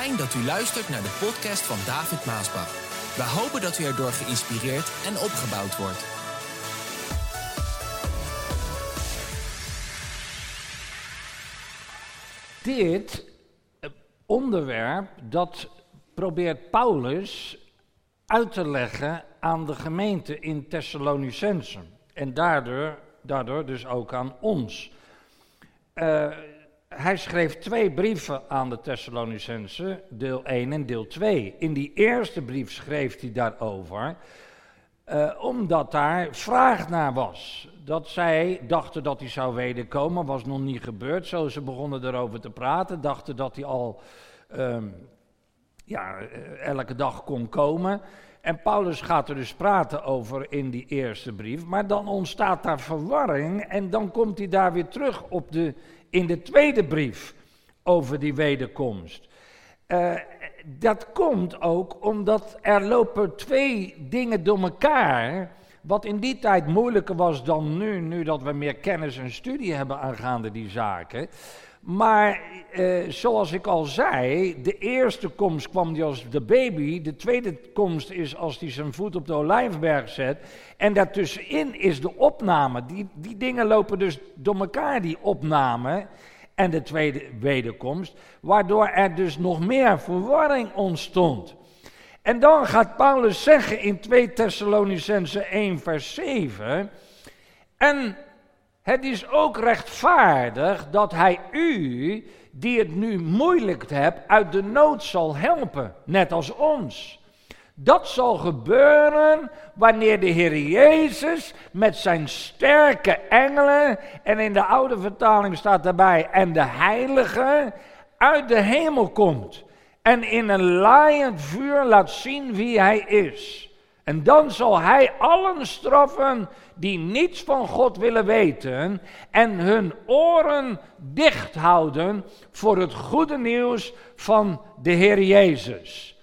Fijn dat u luistert naar de podcast van David Maasbach. We hopen dat u erdoor geïnspireerd en opgebouwd wordt. Dit eh, onderwerp, dat probeert Paulus uit te leggen aan de gemeente in Thessalonicense. En daardoor, daardoor dus ook aan ons. Uh, hij schreef twee brieven aan de Thessalonicense, deel 1 en deel 2. In die eerste brief schreef hij daarover, uh, omdat daar vraag naar was. Dat zij dachten dat hij zou wederkomen, was nog niet gebeurd. Zo ze begonnen erover te praten, dachten dat hij al um, ja, eh, elke dag kon komen. En Paulus gaat er dus praten over in die eerste brief, maar dan ontstaat daar verwarring en dan komt hij daar weer terug op de in de tweede brief over die wederkomst. Uh, dat komt ook omdat er lopen twee dingen door elkaar. Wat in die tijd moeilijker was dan nu, nu dat we meer kennis en studie hebben aangaande die zaken. Maar uh, zoals ik al zei, de eerste komst kwam die als de baby. De tweede komst is als hij zijn voet op de olijfberg zet. En daartussenin is de opname. Die, die dingen lopen dus door elkaar, die opname en de tweede wederkomst. Waardoor er dus nog meer verwarring ontstond. En dan gaat Paulus zeggen in 2 Thessalonicense 1 vers 7... En het is ook rechtvaardig dat hij u, die het nu moeilijk hebt, uit de nood zal helpen, net als ons. Dat zal gebeuren wanneer de Heer Jezus met zijn sterke engelen, en in de oude vertaling staat daarbij, en de heiligen, uit de hemel komt. En in een laaiend vuur laat zien wie hij is. En dan zal hij allen straffen die niets van God willen weten en hun oren dicht houden voor het goede nieuws van de Heer Jezus.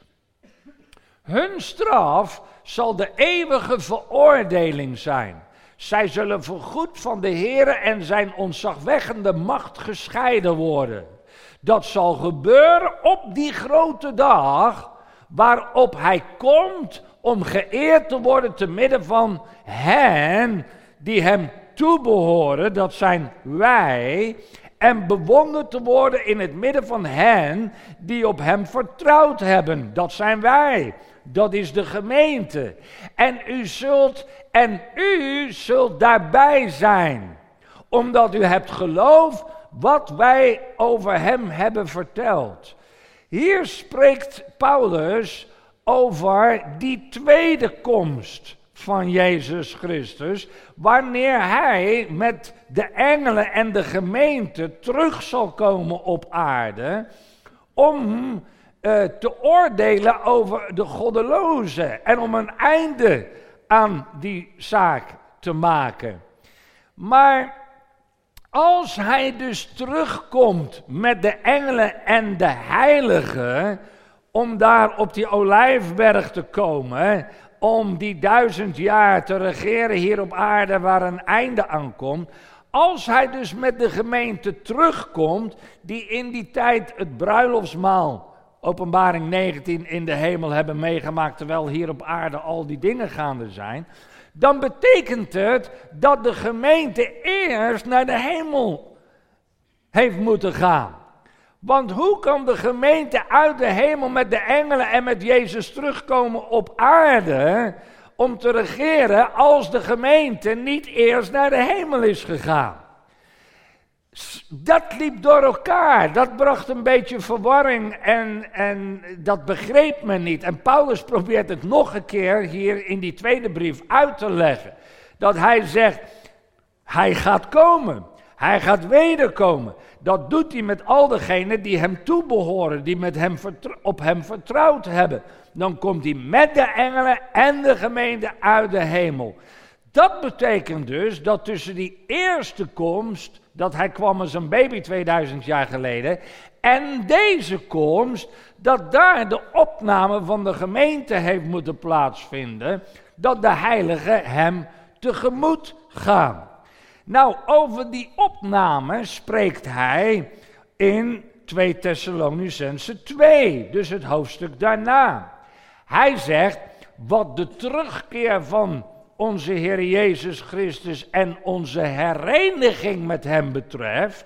Hun straf zal de eeuwige veroordeling zijn. Zij zullen voorgoed van de Heer en zijn ontzagwekkende macht gescheiden worden. Dat zal gebeuren op die grote dag waarop hij komt om geëerd te worden te midden van hen die hem toebehoren, dat zijn wij, en bewonderd te worden in het midden van hen die op hem vertrouwd hebben, dat zijn wij. Dat is de gemeente. En u zult en u zult daarbij zijn, omdat u hebt geloof wat wij over hem hebben verteld. Hier spreekt Paulus over die tweede komst van Jezus Christus, wanneer hij met de engelen en de gemeente terug zal komen op aarde, om uh, te oordelen over de goddelozen en om een einde aan die zaak te maken. Maar als hij dus terugkomt met de engelen en de heiligen, om daar op die olijfberg te komen, om die duizend jaar te regeren hier op aarde waar een einde aan komt. Als hij dus met de gemeente terugkomt, die in die tijd het bruiloftsmaal, openbaring 19, in de hemel hebben meegemaakt, terwijl hier op aarde al die dingen gaande zijn, dan betekent het dat de gemeente eerst naar de hemel heeft moeten gaan. Want hoe kan de gemeente uit de hemel met de engelen en met Jezus terugkomen op aarde om te regeren als de gemeente niet eerst naar de hemel is gegaan? Dat liep door elkaar, dat bracht een beetje verwarring en, en dat begreep men niet. En Paulus probeert het nog een keer hier in die tweede brief uit te leggen. Dat hij zegt, hij gaat komen. Hij gaat wederkomen. Dat doet hij met al degenen die hem toebehoren, die met hem op hem vertrouwd hebben. Dan komt hij met de engelen en de gemeente uit de hemel. Dat betekent dus dat tussen die eerste komst, dat hij kwam als een baby 2000 jaar geleden, en deze komst, dat daar de opname van de gemeente heeft moeten plaatsvinden, dat de heiligen hem tegemoet gaan. Nou, over die opname spreekt hij in 2 Thessalonicense 2, dus het hoofdstuk daarna. Hij zegt, wat de terugkeer van onze Heer Jezus Christus en onze hereniging met Hem betreft.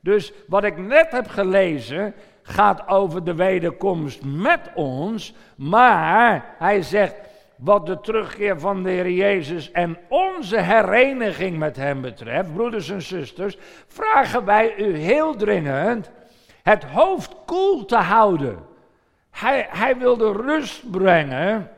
Dus wat ik net heb gelezen gaat over de wederkomst met ons, maar hij zegt wat de terugkeer van de Heer Jezus en onze hereniging met Hem betreft, broeders en zusters, vragen wij u heel dringend het hoofd koel te houden. Hij, hij wilde rust brengen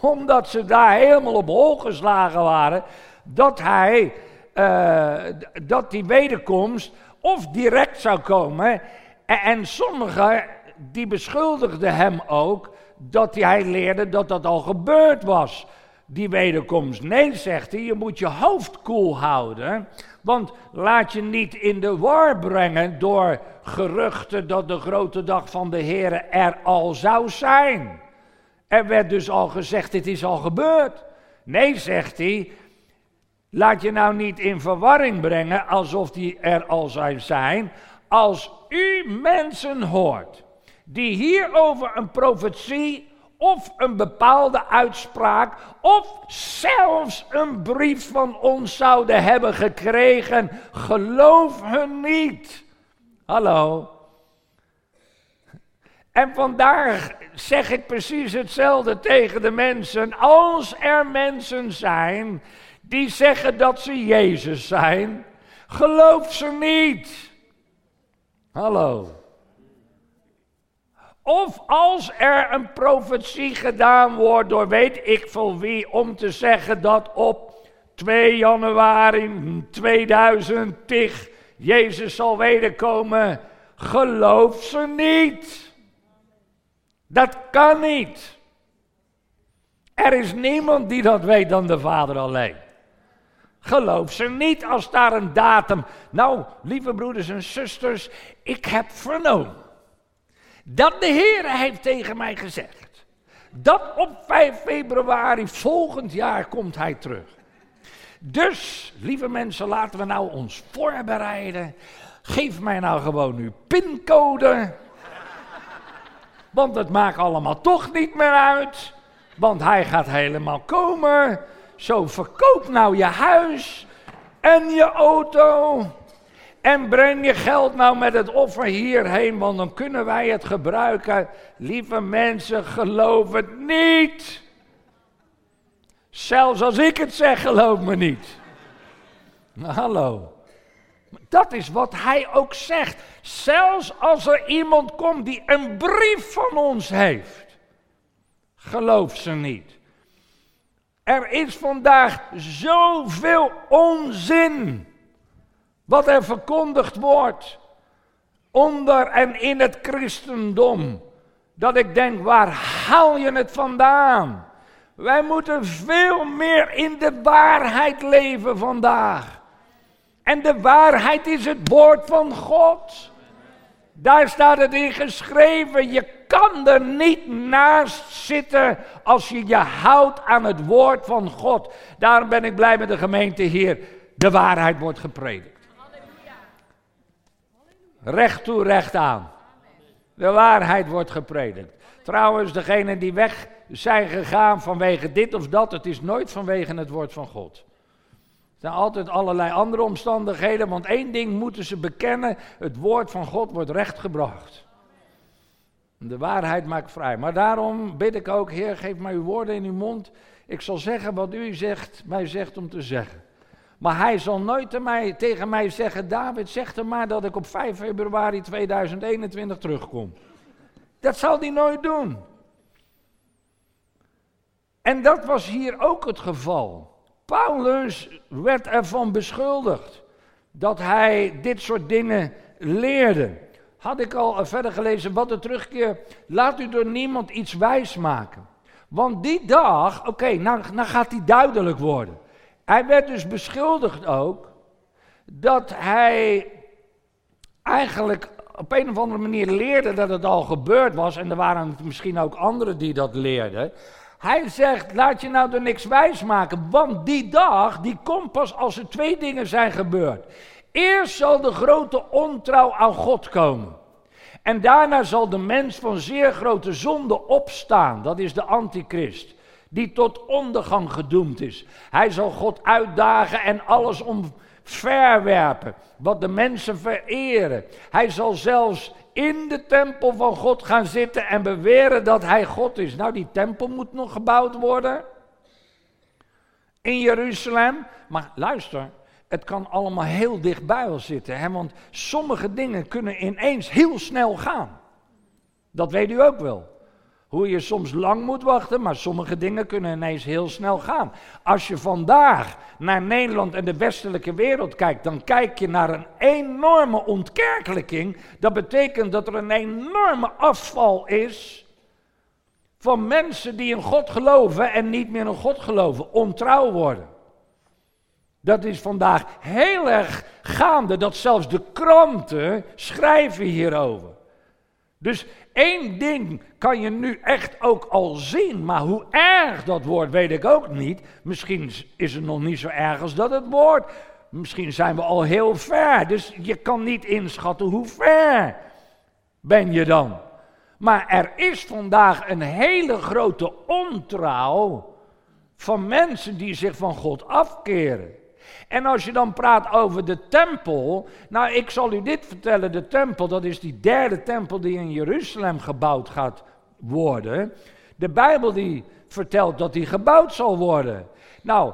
omdat ze daar helemaal op hol geslagen waren, dat hij, uh, dat die wederkomst of direct zou komen. En, en sommigen, die beschuldigden hem ook, dat hij leerde dat dat al gebeurd was, die wederkomst. Nee, zegt hij, je moet je hoofd koel houden, want laat je niet in de war brengen door geruchten dat de grote dag van de Heer er al zou zijn. Er werd dus al gezegd, dit is al gebeurd. Nee, zegt hij, laat je nou niet in verwarring brengen alsof die er al zou zijn. Als u mensen hoort die hierover een profetie of een bepaalde uitspraak of zelfs een brief van ons zouden hebben gekregen, geloof hun niet. Hallo. En vandaag zeg ik precies hetzelfde tegen de mensen. Als er mensen zijn die zeggen dat ze Jezus zijn, geloof ze niet. Hallo. Of als er een profetie gedaan wordt door weet ik veel wie om te zeggen dat op 2 januari 2010 Jezus zal wederkomen, geloof ze niet. Dat kan niet. Er is niemand die dat weet dan de Vader alleen. Geloof ze niet als daar een datum. Nou, lieve broeders en zusters, ik heb vernomen dat de Heer heeft tegen mij gezegd dat op 5 februari volgend jaar komt hij terug. Dus, lieve mensen, laten we nou ons voorbereiden. Geef mij nou gewoon uw pincode. Want het maakt allemaal toch niet meer uit. Want hij gaat helemaal komen. Zo verkoop nou je huis en je auto. En breng je geld nou met het offer hierheen, want dan kunnen wij het gebruiken. Lieve mensen, geloof het niet. Zelfs als ik het zeg, geloof me niet. Hallo. Dat is wat hij ook zegt. Zelfs als er iemand komt die een brief van ons heeft, geloof ze niet. Er is vandaag zoveel onzin wat er verkondigd wordt onder en in het christendom, dat ik denk, waar haal je het vandaan? Wij moeten veel meer in de waarheid leven vandaag. En de waarheid is het woord van God. Daar staat het in geschreven. Je kan er niet naast zitten als je je houdt aan het woord van God. Daarom ben ik blij met de gemeente hier. De waarheid wordt gepredikt. Recht toe, recht aan. De waarheid wordt gepredikt. Trouwens, degenen die weg zijn gegaan vanwege dit of dat, het is nooit vanwege het woord van God zijn altijd allerlei andere omstandigheden, want één ding moeten ze bekennen: het woord van God wordt rechtgebracht. De waarheid maakt vrij. Maar daarom bid ik ook, Heer, geef mij uw woorden in uw mond. Ik zal zeggen wat u zegt, mij zegt om te zeggen. Maar hij zal nooit mij, tegen mij zeggen, David, zeg er maar dat ik op 5 februari 2021 terugkom. Dat zal hij nooit doen. En dat was hier ook het geval. Paulus werd ervan beschuldigd dat hij dit soort dingen leerde. Had ik al verder gelezen, wat de terugkeer, laat u door niemand iets wijs maken. Want die dag, oké, nou, nou gaat hij duidelijk worden. Hij werd dus beschuldigd ook dat hij eigenlijk op een of andere manier leerde dat het al gebeurd was. En er waren misschien ook anderen die dat leerden. Hij zegt, laat je nou er niks wijs maken, want die dag, die komt pas als er twee dingen zijn gebeurd. Eerst zal de grote ontrouw aan God komen. En daarna zal de mens van zeer grote zonde opstaan. Dat is de antichrist. Die tot ondergang gedoemd is. Hij zal God uitdagen en alles omverwerpen. Wat de mensen vereren. Hij zal zelfs in de tempel van God gaan zitten en beweren dat hij God is. Nou, die tempel moet nog gebouwd worden. In Jeruzalem. Maar luister, het kan allemaal heel dichtbij ons zitten. Hè? Want sommige dingen kunnen ineens heel snel gaan. Dat weet u ook wel. Hoe je soms lang moet wachten, maar sommige dingen kunnen ineens heel snel gaan. Als je vandaag naar Nederland en de westelijke wereld kijkt, dan kijk je naar een enorme ontkerkelijking. Dat betekent dat er een enorme afval is van mensen die in God geloven en niet meer in God geloven, ontrouw worden. Dat is vandaag heel erg gaande, dat zelfs de kranten schrijven hierover. Dus één ding kan je nu echt ook al zien, maar hoe erg dat wordt weet ik ook niet. Misschien is het nog niet zo erg als dat het wordt. Misschien zijn we al heel ver, dus je kan niet inschatten hoe ver ben je dan. Maar er is vandaag een hele grote ontrouw van mensen die zich van God afkeren. En als je dan praat over de tempel, nou ik zal u dit vertellen, de tempel, dat is die derde tempel die in Jeruzalem gebouwd gaat worden. De Bijbel die vertelt dat die gebouwd zal worden. Nou,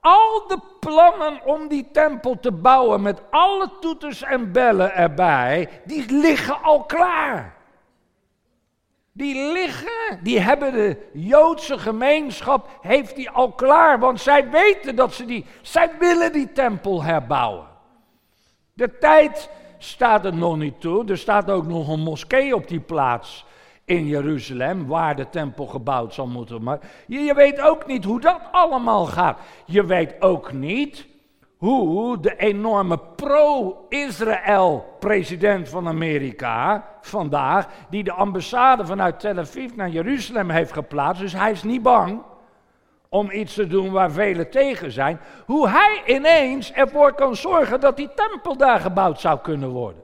al de plannen om die tempel te bouwen met alle toeters en bellen erbij, die liggen al klaar. Die liggen, die hebben de Joodse gemeenschap, heeft die al klaar, want zij weten dat ze die, zij willen die tempel herbouwen. De tijd staat er nog niet toe, er staat ook nog een moskee op die plaats in Jeruzalem, waar de tempel gebouwd zal moeten. Maar je, je weet ook niet hoe dat allemaal gaat. Je weet ook niet hoe de enorme pro-Israël president van Amerika vandaag, die de ambassade vanuit Tel Aviv naar Jeruzalem heeft geplaatst, dus hij is niet bang om iets te doen waar velen tegen zijn, hoe hij ineens ervoor kan zorgen dat die tempel daar gebouwd zou kunnen worden.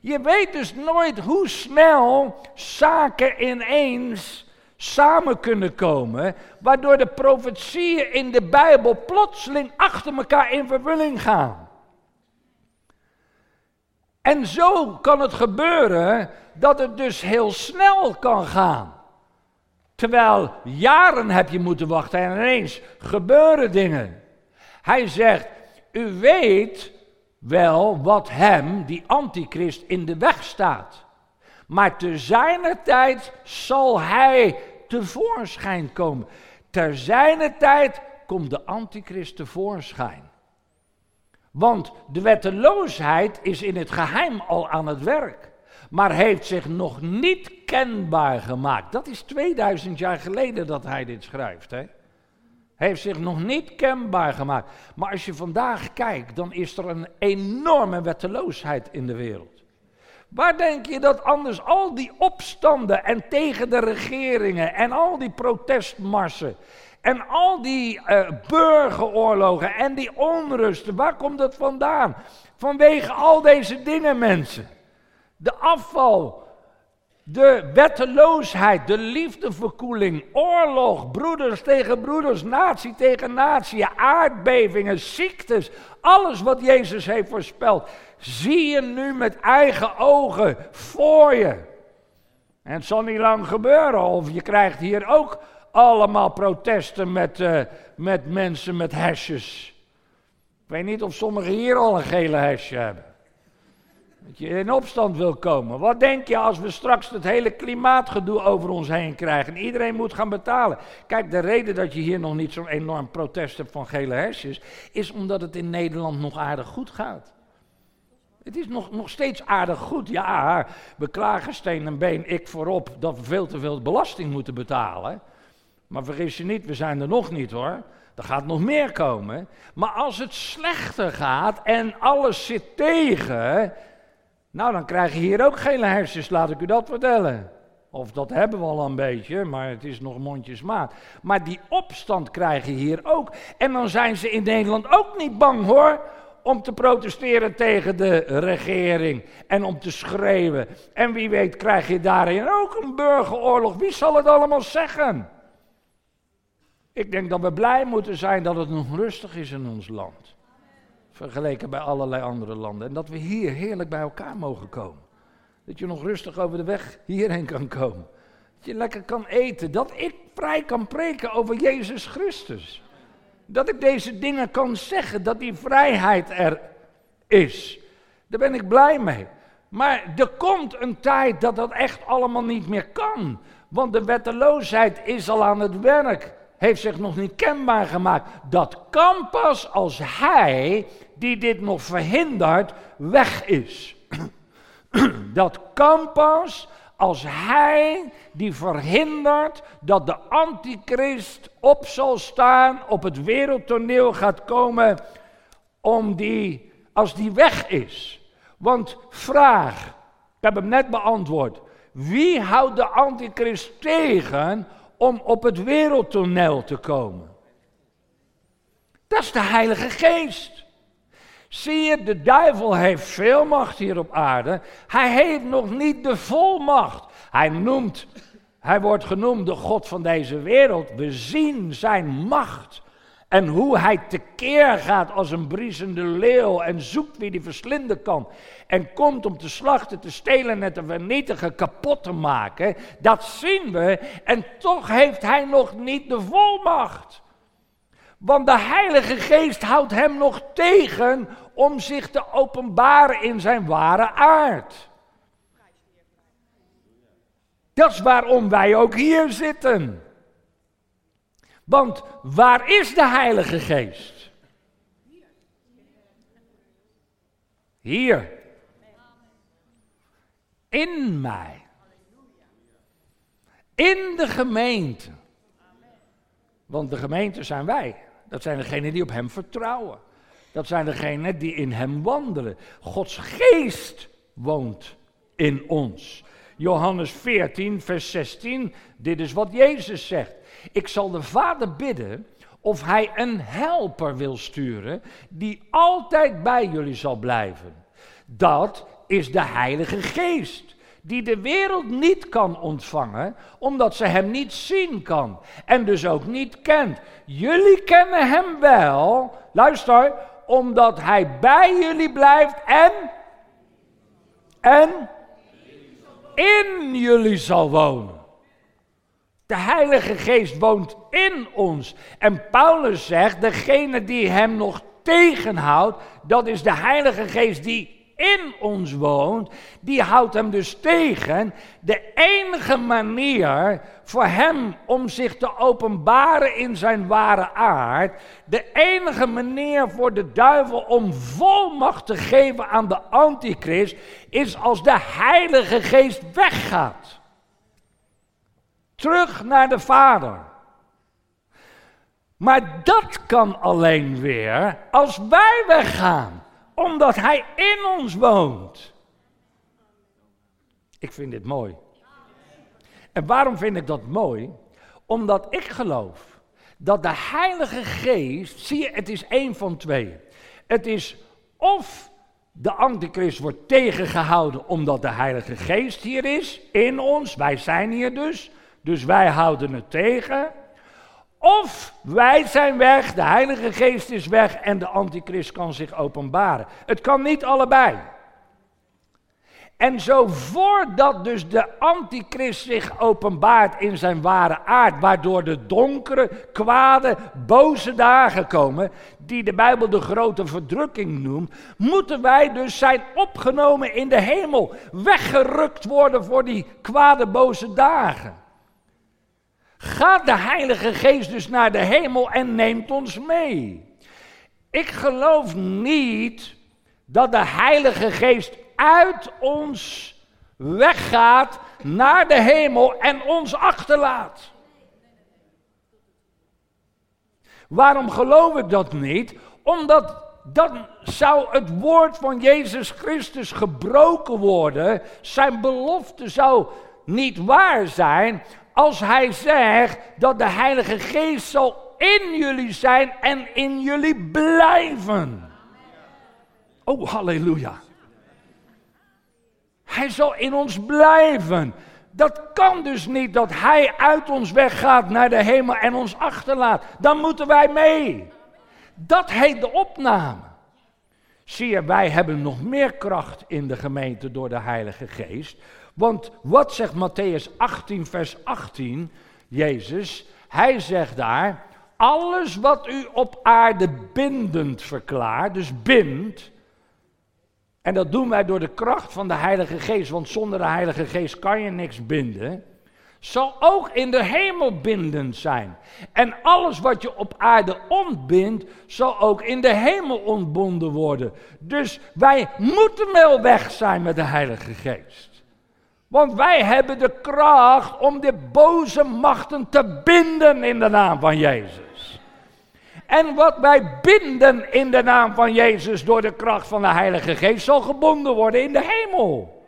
Je weet dus nooit hoe snel zaken ineens samen kunnen komen, waardoor de profetieën in de Bijbel plotseling achter elkaar in vervulling gaan. En zo kan het gebeuren dat het dus heel snel kan gaan. Terwijl jaren heb je moeten wachten en ineens gebeuren dingen. Hij zegt, u weet wel wat hem, die antichrist, in de weg staat. Maar te zijner tijd zal hij tevoorschijn komen. Ter zijner tijd komt de antichrist tevoorschijn. Want de wetteloosheid is in het geheim al aan het werk, maar heeft zich nog niet kenbaar gemaakt. Dat is 2000 jaar geleden dat hij dit schrijft. Hè? Heeft zich nog niet kenbaar gemaakt. Maar als je vandaag kijkt, dan is er een enorme wetteloosheid in de wereld. Waar denk je dat anders al die opstanden en tegen de regeringen en al die protestmarsen en al die uh, burgeroorlogen en die onrusten, waar komt dat vandaan? Vanwege al deze dingen, mensen. De afval, de wetteloosheid, de liefdeverkoeling, oorlog, broeders tegen broeders, natie tegen natie, aardbevingen, ziektes, alles wat Jezus heeft voorspeld, zie je nu met eigen ogen voor je. En het zal niet lang gebeuren, of je krijgt hier ook allemaal protesten met, uh, met mensen met hesjes. Ik weet niet of sommigen hier al een gele hesje hebben. Dat je in opstand wil komen. Wat denk je als we straks het hele klimaatgedoe over ons heen krijgen en iedereen moet gaan betalen? Kijk, de reden dat je hier nog niet zo'n enorm protest hebt van gele hesjes, is omdat het in Nederland nog aardig goed gaat. Het is nog, nog steeds aardig goed. Ja, we klagen steen en been, ik voorop, dat we veel te veel belasting moeten betalen. Maar vergis je niet, we zijn er nog niet hoor. Er gaat nog meer komen. Maar als het slechter gaat en alles zit tegen, nou dan krijg je hier ook gele hersens, laat ik u dat vertellen. Of dat hebben we al een beetje, maar het is nog mondjesmaat. Maar die opstand krijg je hier ook. En dan zijn ze in Nederland ook niet bang hoor om te protesteren tegen de regering en om te schreeuwen. En wie weet krijg je daarin ook een burgeroorlog. Wie zal het allemaal zeggen? Ik denk dat we blij moeten zijn dat het nog rustig is in ons land. Vergeleken bij allerlei andere landen. En dat we hier heerlijk bij elkaar mogen komen. Dat je nog rustig over de weg hierheen kan komen. Dat je lekker kan eten. Dat ik vrij kan preken over Jezus Christus. Dat ik deze dingen kan zeggen. Dat die vrijheid er is. Daar ben ik blij mee. Maar er komt een tijd dat dat echt allemaal niet meer kan. Want de wetteloosheid is al aan het werk heeft zich nog niet kenbaar gemaakt. Dat kan pas als hij, die dit nog verhindert, weg is. Dat kan pas als hij die verhindert dat de antichrist op zal staan, op het wereldtoneel gaat komen, om die, als die weg is. Want vraag, ik heb hem net beantwoord, wie houdt de antichrist tegen om op het wereldtoneel te komen. Dat is de Heilige Geest. Zie je, de duivel heeft veel macht hier op aarde. Hij heeft nog niet de volmacht. Hij noemt, hij wordt genoemd de God van deze wereld. We zien zijn macht. En hoe hij tekeer gaat als een briesende leeuw en zoekt wie die verslinden kan. En komt om te slachten, te stelen en te vernietigen, kapot te maken. Dat zien we. En toch heeft hij nog niet de volmacht. Want de Heilige Geest houdt hem nog tegen om zich te openbaren in zijn ware aard. Dat is waarom wij ook hier zitten. Want waar is de Heilige Geest? Hier. In mij. In de gemeente. Want de gemeente zijn wij. Dat zijn degenen die op Hem vertrouwen. Dat zijn degenen die in Hem wandelen. Gods geest woont in ons. Johannes 14, vers 16. Dit is wat Jezus zegt. Ik zal de Vader bidden of hij een helper wil sturen die altijd bij jullie zal blijven. Dat is de Heilige Geest, die de wereld niet kan ontvangen, omdat ze hem niet zien kan en dus ook niet kent. Jullie kennen hem wel, luister, omdat hij bij jullie blijft en en in jullie zal wonen. De Heilige Geest woont in ons. En Paulus zegt, degene die hem nog tegenhoudt, dat is de Heilige Geest die in ons woont, die houdt hem dus tegen. De enige manier voor hem om zich te openbaren in zijn ware aard, de enige manier voor de duivel om volmacht te geven aan de antichrist, is als de Heilige Geest weggaat. Terug naar de Vader. Maar dat kan alleen weer als wij weggaan, omdat Hij in ons woont. Ik vind dit mooi. En waarom vind ik dat mooi? Omdat ik geloof dat de Heilige Geest, zie je, het is één van twee. Het is of de antichrist wordt tegengehouden omdat de Heilige Geest hier is, in ons, wij zijn hier dus, dus wij houden het tegen. Of wij zijn weg, de Heilige Geest is weg en de antichrist kan zich openbaren. Het kan niet allebei. En zo voordat dus de antichrist zich openbaart in zijn ware aard, waardoor de donkere, kwade, boze dagen komen, die de Bijbel de grote verdrukking noemt, moeten wij dus zijn opgenomen in de hemel, weggerukt worden voor die kwade, boze dagen gaat de Heilige Geest dus naar de hemel en neemt ons mee. Ik geloof niet dat de Heilige Geest uit ons weggaat naar de hemel en ons achterlaat. Waarom geloof ik dat niet? Omdat dan zou het woord van Jezus Christus gebroken worden. Zijn belofte zou niet waar zijn als hij zegt dat de Heilige Geest zal in jullie zijn en in jullie blijven. Oh, halleluja. Hij zal in ons blijven. Dat kan dus niet dat hij uit ons weggaat naar de hemel en ons achterlaat. Dan moeten wij mee. Dat heet de opname. Zie je, wij hebben nog meer kracht in de gemeente door de Heilige Geest. Want wat zegt Matthäus 18, vers 18? Jezus, hij zegt daar, alles wat u op aarde bindend verklaart, dus bindt, en dat doen wij door de kracht van de Heilige Geest, want zonder de Heilige Geest kan je niks binden, zal ook in de hemel bindend zijn. En alles wat je op aarde ontbindt, zal ook in de hemel ontbonden worden. Dus wij moeten wel weg zijn met de Heilige Geest. Want wij hebben de kracht om de boze machten te binden in de naam van Jezus. En wat wij binden in de naam van Jezus door de kracht van de Heilige Geest zal gebonden worden in de hemel.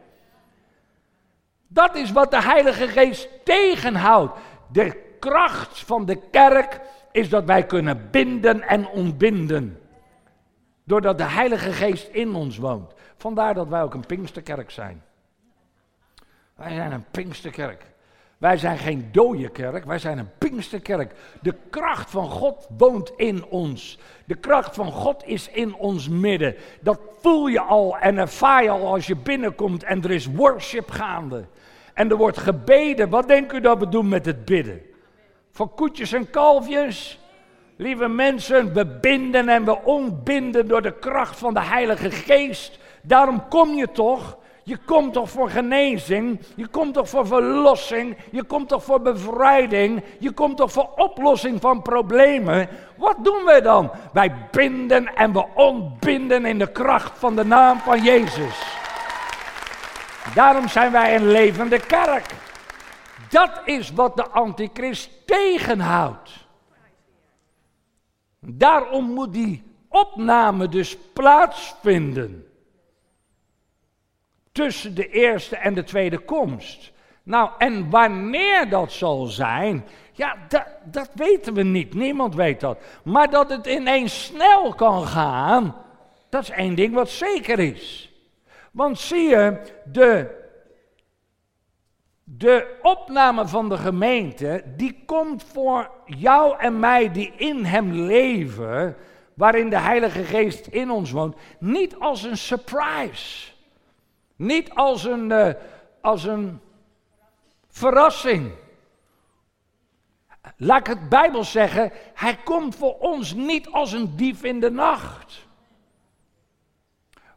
Dat is wat de Heilige Geest tegenhoudt. De kracht van de kerk is dat wij kunnen binden en ontbinden. Doordat de Heilige Geest in ons woont. Vandaar dat wij ook een Pinksterkerk zijn. Wij zijn een Pinksterkerk. Wij zijn geen dode kerk, wij zijn een Pinksterkerk. De kracht van God woont in ons. De kracht van God is in ons midden. Dat voel je al en ervaar je al als je binnenkomt en er is worship gaande. En er wordt gebeden. Wat denkt u dat we doen met het bidden? Voor koetjes en kalfjes? Lieve mensen, we binden en we ontbinden door de kracht van de Heilige Geest. Daarom kom je toch je komt toch voor genezing? Je komt toch voor verlossing? Je komt toch voor bevrijding? Je komt toch voor oplossing van problemen? Wat doen we dan? Wij binden en we ontbinden in de kracht van de naam van Jezus. Daarom zijn wij een levende kerk. Dat is wat de antichrist tegenhoudt. Daarom moet die opname dus plaatsvinden tussen de eerste en de tweede komst. Nou, en wanneer dat zal zijn, ja, dat, dat weten we niet. Niemand weet dat. Maar dat het ineens snel kan gaan, dat is één ding wat zeker is. Want zie je, de, de opname van de gemeente, die komt voor jou en mij die in hem leven, waarin de Heilige Geest in ons woont, niet als een surprise. Niet als een, uh, als een verrassing. Laat ik het Bijbel zeggen, hij komt voor ons niet als een dief in de nacht.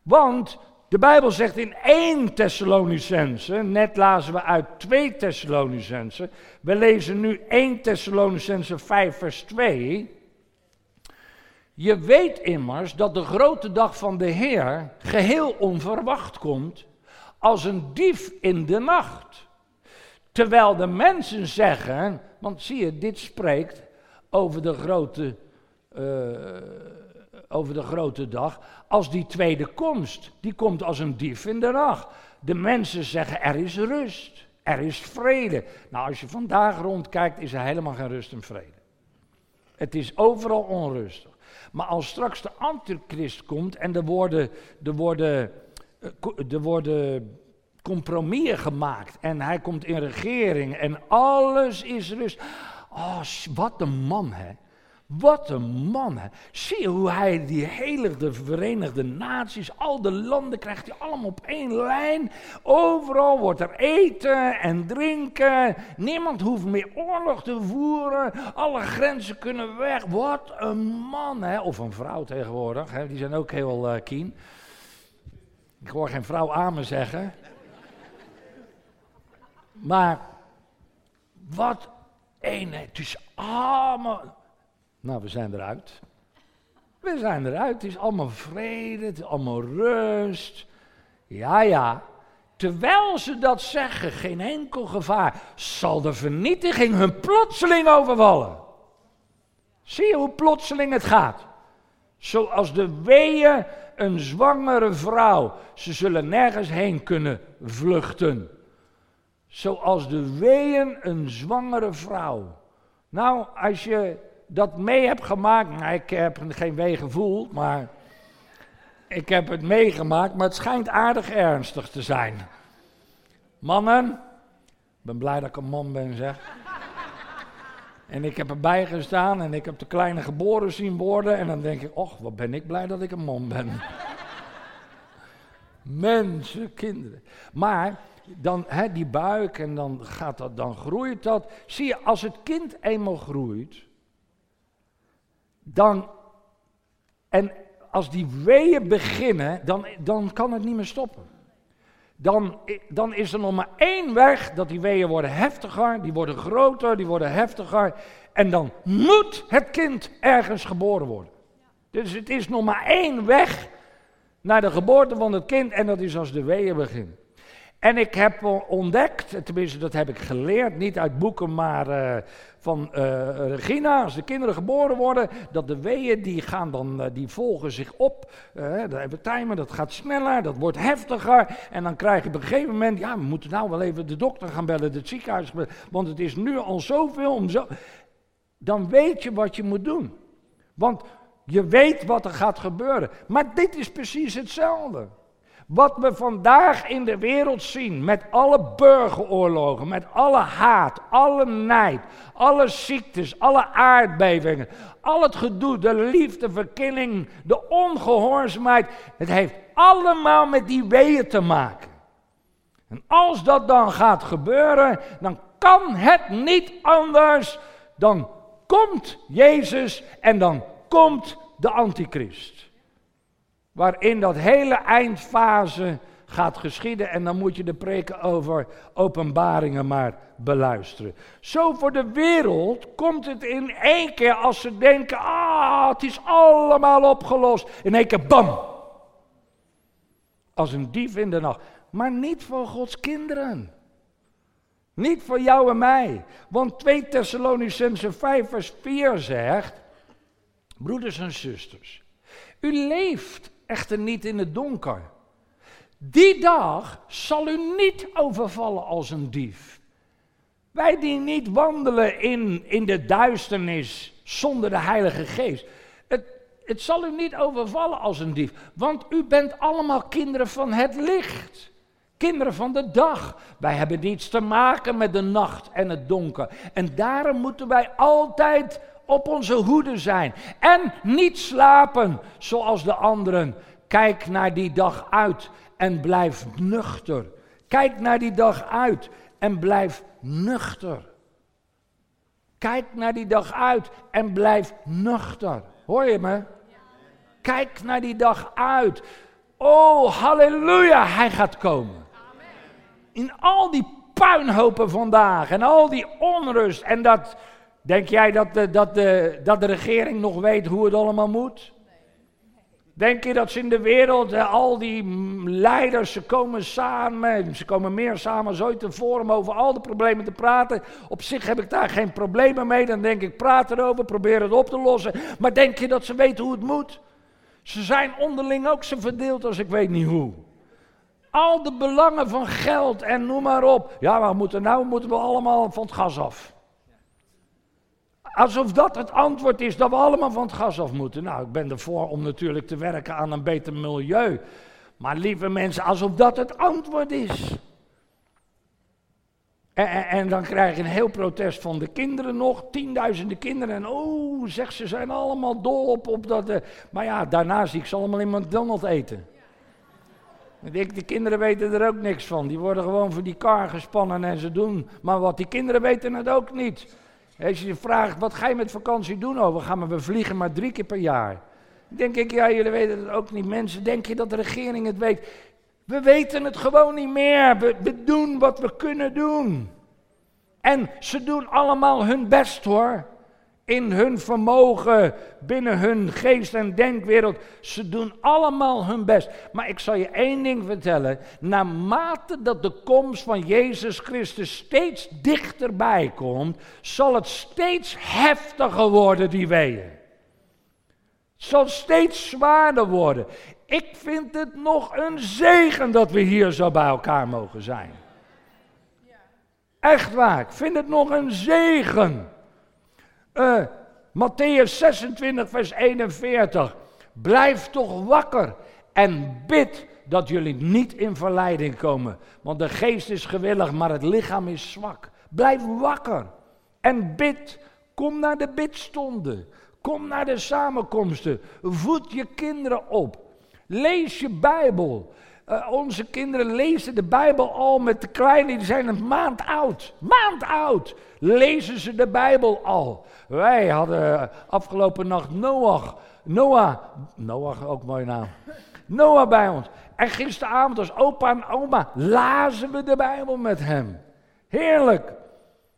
Want de Bijbel zegt in 1 Thessalonicense, net lazen we uit 2 Thessalonicense, we lezen nu 1 Thessalonicense 5 vers 2. Je weet immers dat de grote dag van de Heer geheel onverwacht komt als een dief in de nacht. Terwijl de mensen zeggen, want zie je, dit spreekt over de grote, uh, over de grote dag, als die tweede komst. Die komt als een dief in de nacht. De mensen zeggen, er is rust, er is vrede. Nou, als je vandaag rondkijkt, is er helemaal geen rust en vrede. Het is overal onrustig. Maar als straks de antichrist komt en er worden, er worden eh, er worden compromissen gemaakt en hij komt in regering en alles is rust. Oh, wat een man, hè. Wat een man, hè. Zie hoe hij die hele de Verenigde Naties, al de landen krijgt hij allemaal op één lijn. Overal wordt er eten en drinken. Niemand hoeft meer oorlog te voeren. Alle grenzen kunnen weg. Wat een man, hè. Of een vrouw tegenwoordig, hè. die zijn ook heel uh, keen. Ik hoor geen vrouw amen zeggen. Maar wat een, het is allemaal. Nou, we zijn eruit. We zijn eruit. Het is allemaal vrede, het is allemaal rust. Ja, ja. Terwijl ze dat zeggen, geen enkel gevaar, zal de vernietiging hun plotseling overvallen. Zie je hoe plotseling het gaat? Zoals de weeën een zwangere vrouw. Ze zullen nergens heen kunnen vluchten. Zoals de weeën een zwangere vrouw. Nou, als je dat mee hebt gemaakt, nou, ik heb geen wee gevoeld, maar ik heb het meegemaakt, maar het schijnt aardig ernstig te zijn. Mannen, ik ben blij dat ik een man ben, zeg. En ik heb erbij gestaan en ik heb de kleine geboren zien worden. En dan denk ik, och, wat ben ik blij dat ik een man ben. Mensen, kinderen. Maar dan hè, die buik en dan gaat dat, dan groeit dat. Zie je, als het kind eenmaal groeit, dan, en als die weeën beginnen, dan, dan kan het niet meer stoppen. Dan, dan is er nog maar één weg, dat die weeën worden heftiger, die worden groter, die worden heftiger. En dan moet het kind ergens geboren worden. Dus het is nog maar één weg naar de geboorte van het kind en dat is als de weeën beginnen. En ik heb ontdekt, tenminste dat heb ik geleerd, niet uit boeken, maar uh, van uh, Regina, als de kinderen geboren worden, dat de weeën die gaan dan, uh, die volgen zich op. Uh, we timer, dat gaat sneller, dat wordt heftiger. En dan krijg je op een gegeven moment, ja, we moeten nou wel even de dokter gaan bellen, het ziekenhuis, want het is nu al zoveel om zo. Dan weet je wat je moet doen. Want je weet wat er gaat gebeuren. Maar dit is precies hetzelfde. Wat we vandaag in de wereld zien, met alle burgeroorlogen, met alle haat, alle nijd, alle ziektes, alle aardbevingen, al het gedoe, de liefde, verkilling, de ongehoorzaamheid, het heeft allemaal met die weeën te maken. En als dat dan gaat gebeuren, dan kan het niet anders. Dan komt Jezus en dan komt de antichrist waarin dat hele eindfase gaat geschieden. En dan moet je de preken over openbaringen maar beluisteren. Zo voor de wereld komt het in één keer als ze denken, ah, het is allemaal opgelost. In één keer, bam! Als een dief in de nacht. Maar niet voor Gods kinderen. Niet voor jou en mij. Want 2 Thessalonicense 5 vers 4 zegt, broeders en zusters, u leeft echter niet in het donker. Die dag zal u niet overvallen als een dief. Wij die niet wandelen in, in de duisternis zonder de Heilige Geest. Het, het zal u niet overvallen als een dief, want u bent allemaal kinderen van het licht. Kinderen van de dag. Wij hebben niets te maken met de nacht en het donker. En daarom moeten wij altijd op onze hoede zijn. En niet slapen zoals de anderen. Kijk naar die dag uit en blijf nuchter. Kijk naar die dag uit en blijf nuchter. Kijk naar die dag uit en blijf nuchter. Hoor je me? Kijk naar die dag uit. Oh, halleluja, hij gaat komen. In al die puinhopen vandaag en al die onrust en dat Denk jij dat de, dat, de, dat de regering nog weet hoe het allemaal moet? Denk je dat ze in de wereld, al die leiders, ze komen samen, ze komen meer samen als ooit tevoren om over al de problemen te praten. Op zich heb ik daar geen problemen mee, dan denk ik, praat erover, probeer het op te lossen. Maar denk je dat ze weten hoe het moet? Ze zijn onderling ook zo verdeeld als ik weet niet hoe. Al de belangen van geld en noem maar op. Ja, maar moeten nou moeten we allemaal van het gas af. Alsof dat het antwoord is dat we allemaal van het gas af moeten. Nou, ik ben ervoor om natuurlijk te werken aan een beter milieu. Maar lieve mensen, alsof dat het antwoord is. En, dan krijg je een heel protest van de kinderen nog, tienduizenden kinderen. En oh, zeg, ze zijn allemaal dol op, op dat. Uh, maar ja, daarna zie ik ze allemaal in McDonald's eten. Ik die kinderen weten er ook niks van. Die worden gewoon voor die kar gespannen en ze doen. Maar wat, die kinderen weten het ook niet. Als je je vraagt, wat ga je met vakantie doen? Oh, we gaan maar, we vliegen maar drie keer per jaar. Denk ik, ja, jullie weten het ook niet. Mensen, denk je dat de regering het weet? We weten het gewoon niet meer. We, we doen wat we kunnen doen. En ze doen allemaal hun best hoor in hun vermogen, binnen hun geest- en denkwereld. Ze doen allemaal hun best. Maar ik zal je één ding vertellen. Naarmate dat de komst van Jezus Christus steeds dichterbij komt, zal het steeds heftiger worden, die weeën. Het zal steeds zwaarder worden. Ik vind het nog een zegen dat we hier zo bij elkaar mogen zijn. Echt waar, ik vind het nog een zegen. Uh, Matthäus 26, vers 41. Blijf toch wakker En bid dat jullie niet in verleiding komen. Want de geest is gewillig, maar het lichaam is zwak. Blijf wakker en bid. Kom naar de bidstonden. Kom naar de samenkomsten. Voed je kinderen op. Lees je Bijbel. Uh, onze kinderen lezen de Bijbel al met de kleine, die zijn een maand oud. Maand oud! Lezen ze de Bijbel al. Wij hadden afgelopen nacht Noach, Noah, Noach ook mooi naam. Noah bij ons. En gisteravond als opa en oma lazen we de Bijbel met hem. Heerlijk.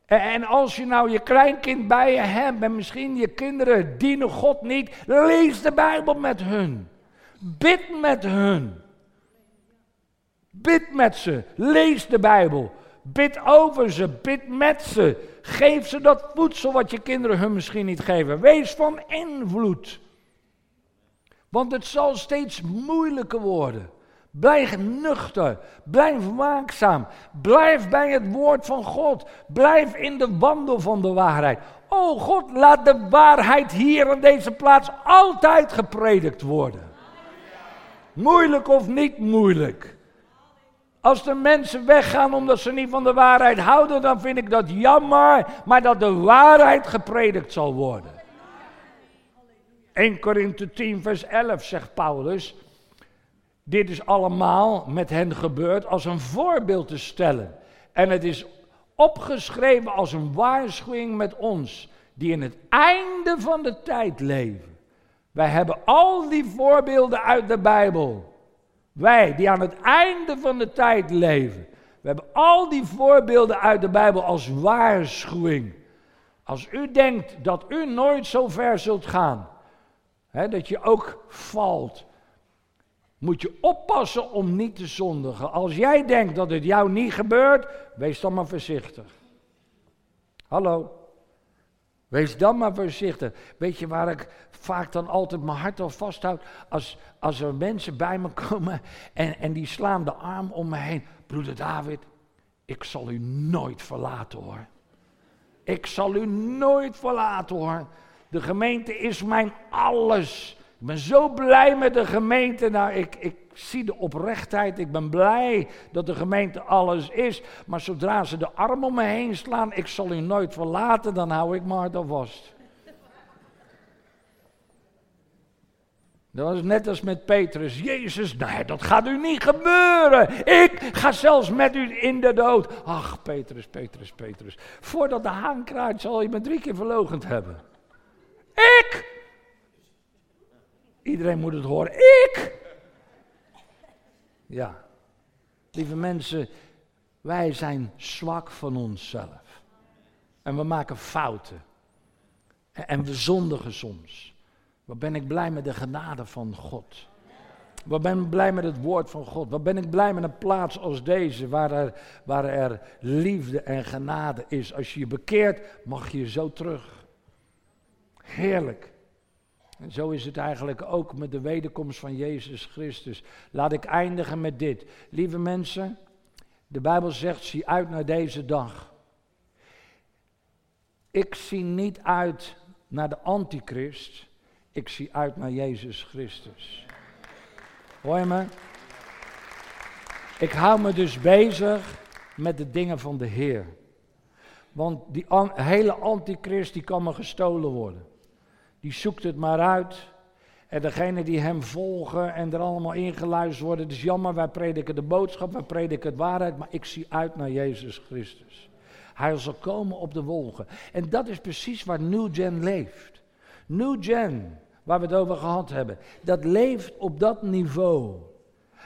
En als je nou je kleinkind bij je hebt en misschien je kinderen dienen God niet, lees de Bijbel met hun. Bid met hun. Bid met ze. Lees de Bijbel. Bid over ze. Bid met ze. Geef ze dat voedsel wat je kinderen hun misschien niet geven. Wees van invloed. Want het zal steeds moeilijker worden. Blijf nuchter. Blijf waakzaam. Blijf bij het woord van God. Blijf in de wandel van de waarheid. Oh God, laat de waarheid hier in deze plaats altijd gepredikt worden. Moeilijk of niet moeilijk. Als de mensen weggaan omdat ze niet van de waarheid houden, dan vind ik dat jammer, maar dat de waarheid gepredikt zal worden. 1 Korinthe 10, vers 11 zegt Paulus. Dit is allemaal met hen gebeurd als een voorbeeld te stellen. En het is opgeschreven als een waarschuwing met ons, die in het einde van de tijd leven. Wij hebben al die voorbeelden uit de Bijbel. Wij die aan het einde van de tijd leven. We hebben al die voorbeelden uit de Bijbel als waarschuwing. Als u denkt dat u nooit zo ver zult gaan, hè, dat je ook valt, moet je oppassen om niet te zondigen. Als jij denkt dat het jou niet gebeurt, wees dan maar voorzichtig. Hallo. Wees dan maar voorzichtig. Weet je waar ik vaak dan altijd mijn hart al vasthoud? Als, als er mensen bij me komen en, en die slaan de arm om me heen. Broeder David, ik zal u nooit verlaten hoor. Ik zal u nooit verlaten hoor. De gemeente is mijn alles. Ik ben zo blij met de gemeente. Nou, ik, ik zie de oprechtheid. Ik ben blij dat de gemeente alles is. Maar zodra ze de arm om me heen slaan, ik zal u nooit verlaten, dan hou ik maar dat vast. Dat was net als met Petrus. Jezus, nee, dat gaat u niet gebeuren. Ik ga zelfs met u in de dood. Ach, Petrus, Petrus, Petrus. Voordat de haan kraait, zal je me drie keer verlogend hebben. Ik! Iedereen moet het horen. Ik! Ja. Lieve mensen, wij zijn zwak van onszelf. En we maken fouten. En we zondigen soms. Wat ben ik blij met de genade van God. Wat ben ik blij met het woord van God. Wat ben ik blij met een plaats als deze, waar er, waar er liefde en genade is. Als je je bekeert, mag je zo terug. Heerlijk. En zo is het eigenlijk ook met de wederkomst van Jezus Christus. Laat ik eindigen met dit. Lieve mensen, de Bijbel zegt, zie uit naar deze dag. Ik zie niet uit naar de antichrist, ik zie uit naar Jezus Christus. Hoor je me? Ik hou me dus bezig met de dingen van de Heer. Want die hele antichrist die kan me gestolen worden die zoekt het maar uit. En degene die hem volgen en er allemaal ingeluisterd worden, het is jammer, wij prediken de boodschap, wij prediken de waarheid, maar ik zie uit naar Jezus Christus. Hij zal komen op de wolken. En dat is precies waar New Gen leeft. New Gen, waar we het over gehad hebben, dat leeft op dat niveau.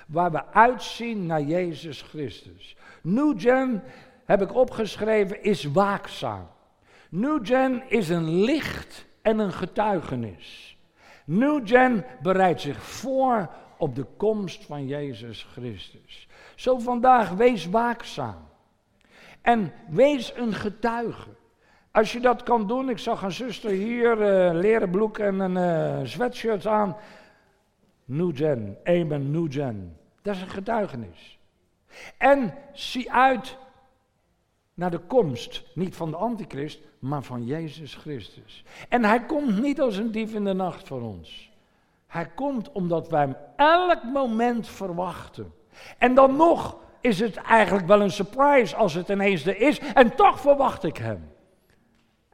Waar we uitzien naar Jezus Christus. New Gen, heb ik opgeschreven, is waakzaam. New Gen is een licht en een getuigenis. New Gen bereidt zich voor op de komst van Jezus Christus. Zo vandaag, wees waakzaam. En wees een getuige. Als je dat kan doen, ik zag een zuster hier uh, leren broek en een uh, sweatshirt aan. New Gen, Amen New Gen. Dat is een getuigenis. En zie uit naar de komst, niet van de antichrist, maar van Jezus Christus. En hij komt niet als een dief in de nacht voor ons. Hij komt omdat wij hem elk moment verwachten. En dan nog is het eigenlijk wel een surprise als het ineens er is. En toch verwacht ik hem.